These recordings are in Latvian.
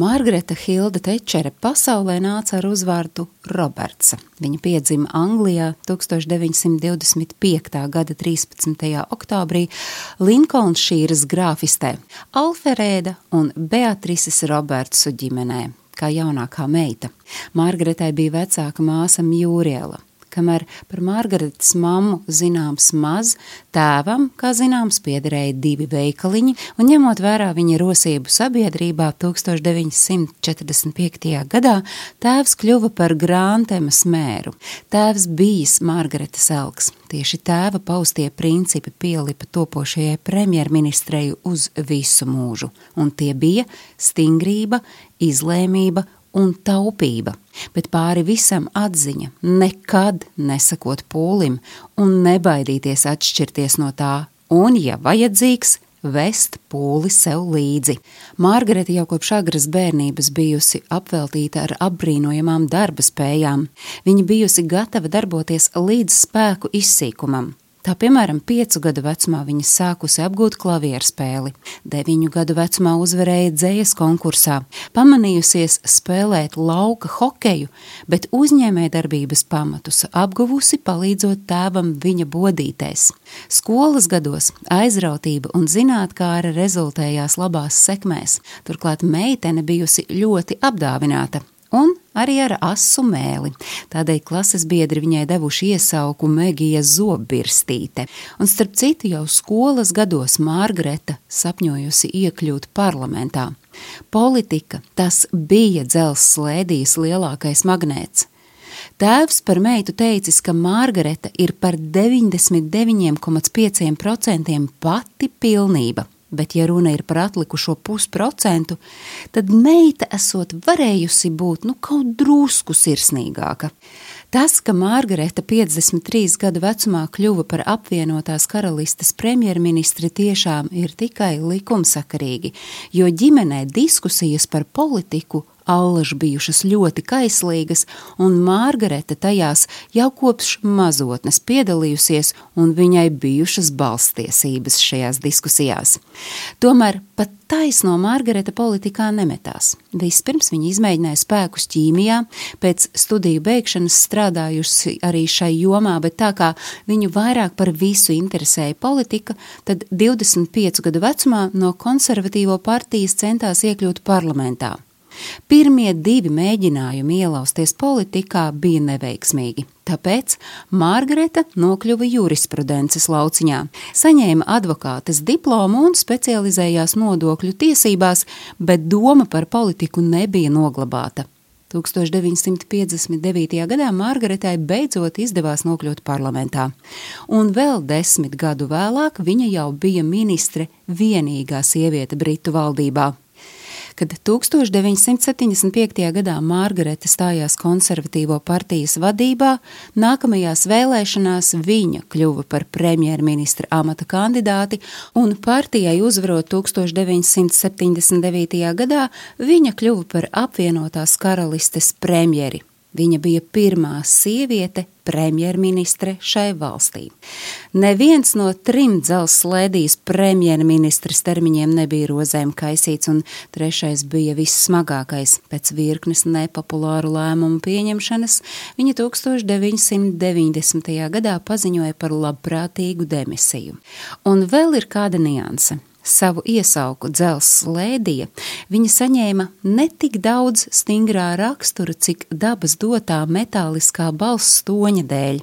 Margarita Hilda Tečere pasaulē nāca ar uzvārdu Roberts. Viņa piedzima Anglijā 1925. gada 13. oktobrī Linkolnšīras grāfistē Alferēda un Beatrises Robertsu ģimenē, kā jaunākā meita. Margaritai bija vecāka māsa Mjūriela kamēr par Margaritas mammu zināms maz, tēvam, kā zināms, piederēja divi veikaliņi, un ņemot vērā viņa rosību sabiedrībā 1945. gadā, tēvs kļuva par Grāntemas mēru. Tēvs bijis Margaritas elks. Tieši tēva paustie principi pielipa topošajai premjerministrei uz visu mūžu, un tie bija stingrība, izlēmība un taupība, bet pāri visam atziņa nekad nesakot pūlim un nebaidīties atšķirties no tā, un, ja vajadzīgs, vest pūli sev līdzi. Margarita jau kopš agras bērnības bijusi apveltīta ar apbrīnojamām darba spējām. Viņa bijusi gatava darboties līdz spēku izsīkumam. Tā piemēram, piecu gadu vecumā viņa sākusi apgūt klavieru spēli, deviņu gadu vecumā uzvarēja dzējas konkursā, pamanījusies spēlēt lauka hokeju, bet uzņēmējdarbības pamatus apguvusi palīdzot tēvam viņa bodītēs. Skolas gados aizrautība un zinātkāra rezultējās labās sekmēs, turklāt meitene bijusi ļoti apdāvināta un arī ar asu mēli. Tādēļ klases biedri viņai devuši iesauku Megija Zobbirstīte, un starp citu jau skolas gados Mārgareta sapņojusi iekļūt parlamentā. Politika tas bija dzels slēdijas lielākais magnēts. Tēvs par meitu teicis, ka Mārgareta ir par 99,5% pati pilnība bet ja runa ir par atlikušo pusprocentu, tad meita esot varējusi būt nu kaut drusku sirsnīgāka. Tas, ka Margarita 53 gadu vecumā kļuva par apvienotās karalistes premjerministri, tiešām ir tikai likumsakarīgi, jo ģimenē diskusijas par politiku allaž bijušas ļoti kaislīgas, un Margarita tajās jau kopš mazotnes piedalījusies, un viņai bijušas balstiesības šajās diskusijās. Tomēr pat taisno Margarita politikā nemetās. Vispirms viņa izmēģināja spēkus ķīmijā, pēc studiju beigšanas strādājusi arī šai jomā, bet tā kā viņu vairāk par visu interesēja politika, tad 25 gadu vecumā no konservatīvo partijas centās iekļūt parlamentā. Pirmie divi mēģinājumi ielausties politikā bija neveiksmīgi. Tāpēc Margarita nokļuva jurisprudences lauciņā, saņēma advokātes diplomu un specializējās nodokļu tiesībās, bet doma par politiku nebija noglabāta. 1959. gadā Margaritai beidzot izdevās nokļūt parlamentā, un vēl desmit gadu vēlāk viņa jau bija ministre vienīgā sieviete Britu valdībā. Kad 1975. gadā Margareta stājās konservatīvo partijas vadībā, nākamajās vēlēšanās viņa kļuva par premjerministra amata kandidāti, un partijai uzvarot 1979. gadā viņa kļuva par apvienotās karalistes premjeri. Viņa bija pirmā sieviete premjerministre šai valstī. Neviens no trim dzelzslēdijas premjerministras termiņiem nebija rozēm kaisīts, un trešais bija vissmagākais. Pēc virknes nepopulāru lēmumu pieņemšanas viņa 1990. gadā paziņoja par labprātīgu demisiju. Un vēl ir kāda nianse savu iesauku dzelzs lēdija, viņa saņēma ne tik daudz stingrā rakstura, cik dabas dotā metāliskā balss toņa dēļ.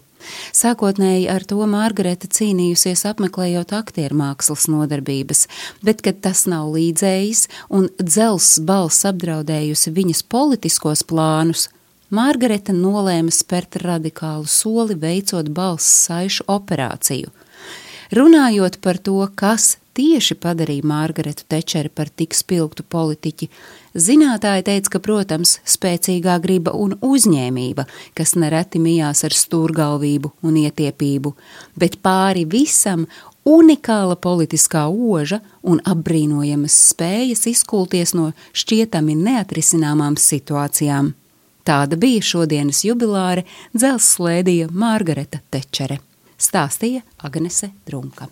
Sākotnēji ar to Margarita cīnījusies apmeklējot aktieru mākslas nodarbības, bet, kad tas nav līdzējis un dzelzs balss apdraudējusi viņas politiskos plānus, Margarita nolēma spērt radikālu soli, veicot balss saišu operāciju. Runājot par to, kas tieši padarīja Mārgaretu Tečeri par tik spilgtu politiķi, zinātāji teica, ka, protams, spēcīgā griba un uzņēmība, kas nereti mijās ar stūrgalvību un ietiepību, bet pāri visam unikāla politiskā oža un apbrīnojamas spējas izkulties no šķietami neatrisināmām situācijām. Tāda bija šodienas jubilāre dzelzslēdija Margareta Tečere, stāstīja Agnese Drunka.